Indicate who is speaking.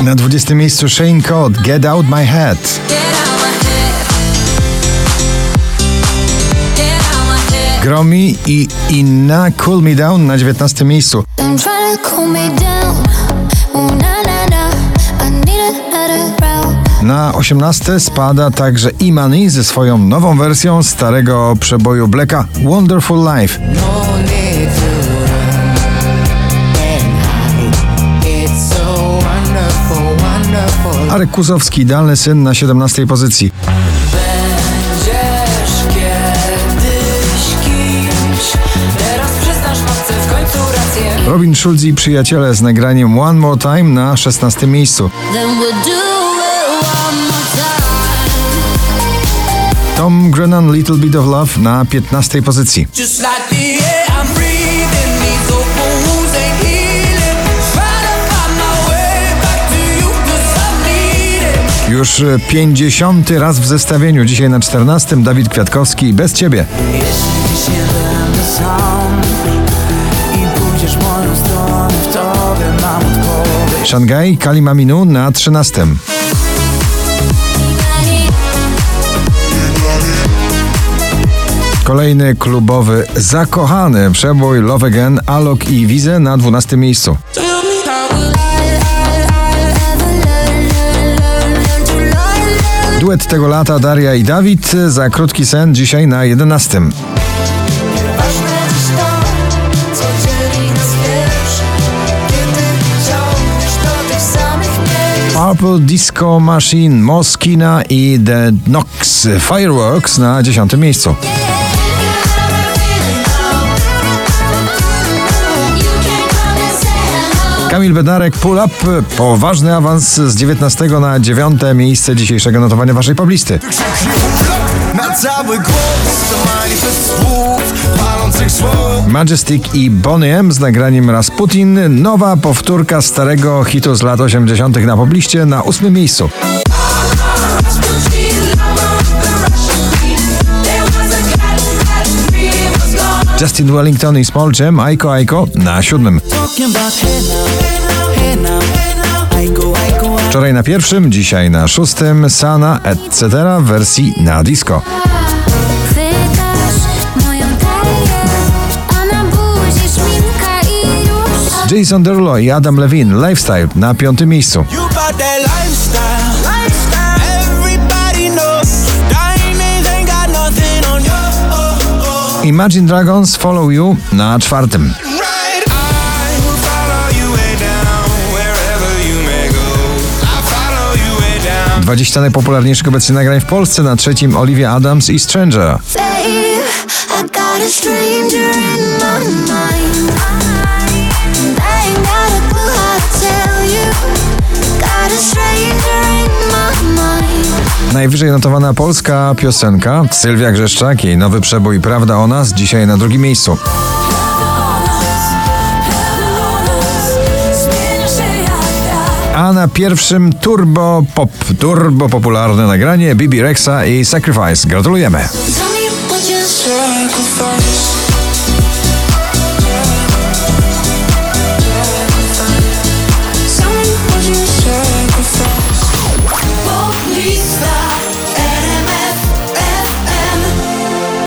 Speaker 1: Na 20 miejscu Shane Code Get Out My Head. Gromi i Inna Cool Me Down na 19 miejscu. Na 18 spada także Imani ze swoją nową wersją starego przeboju Blacka Wonderful Life. Arek Kusowski, idealny syn na 17 pozycji. Robin Schulz i przyjaciele z nagraniem One More Time na 16 miejscu. Tom Grennan Little Bit of Love na 15 pozycji.
Speaker 2: Like
Speaker 1: Już 50 raz w zestawieniu. Dzisiaj na 14 Dawid Kwiatkowski bez ciebie.
Speaker 3: Jeśli nie będę sam i pójdziesz moją stronę, w tobie mam odpowiedź.
Speaker 1: Szangaj Kalimaminu na 13. Kolejny klubowy zakochany przebój Love Again, Alok i Wize na 12 miejscu. Duet tego lata Daria i Dawid za krótki sen dzisiaj na 11.
Speaker 2: Ważne dziś to, co dzieli nas wiesz Kiedy ciągniesz do tych samych miejsc
Speaker 1: Purple Disco Machine, Moskina i The Knox Fireworks na 10 miejscu. Kamil Bednarek Pull Up, poważny awans z 19 na 9 miejsce dzisiejszego notowania waszej poblisty.
Speaker 4: Na cały głos słów
Speaker 1: Majestic i Bonnie M z nagraniem Rasputin, nowa powtórka starego hitu z lat 80 na pobliście na 8 miejscu. Justin Wellington i Small Jam, Aiko Aiko na 7.
Speaker 3: Talking about hey now, hey now, I go, I go, I
Speaker 1: Wczoraj na pierwszym, dzisiaj na szóstym, Sana, etc. w wersji na disco. Jason Derulo i Adam Levine, Lifestyle na piątym miejscu. Imagine Dragons, Follow You na czwartym. 20 najpopularniejszych obecnie nagrań w Polsce, na trzecim Olivia Adams i Stranger. Najwyżej notowana polska piosenka Sylwia Grzeszczak, jej nowy przebój Prawda o nas, dzisiaj na drugim miejscu. A na pierwszym turbo pop, turbo popularne nagranie Bibi Rexa i Sacrifice. Gratulujemy.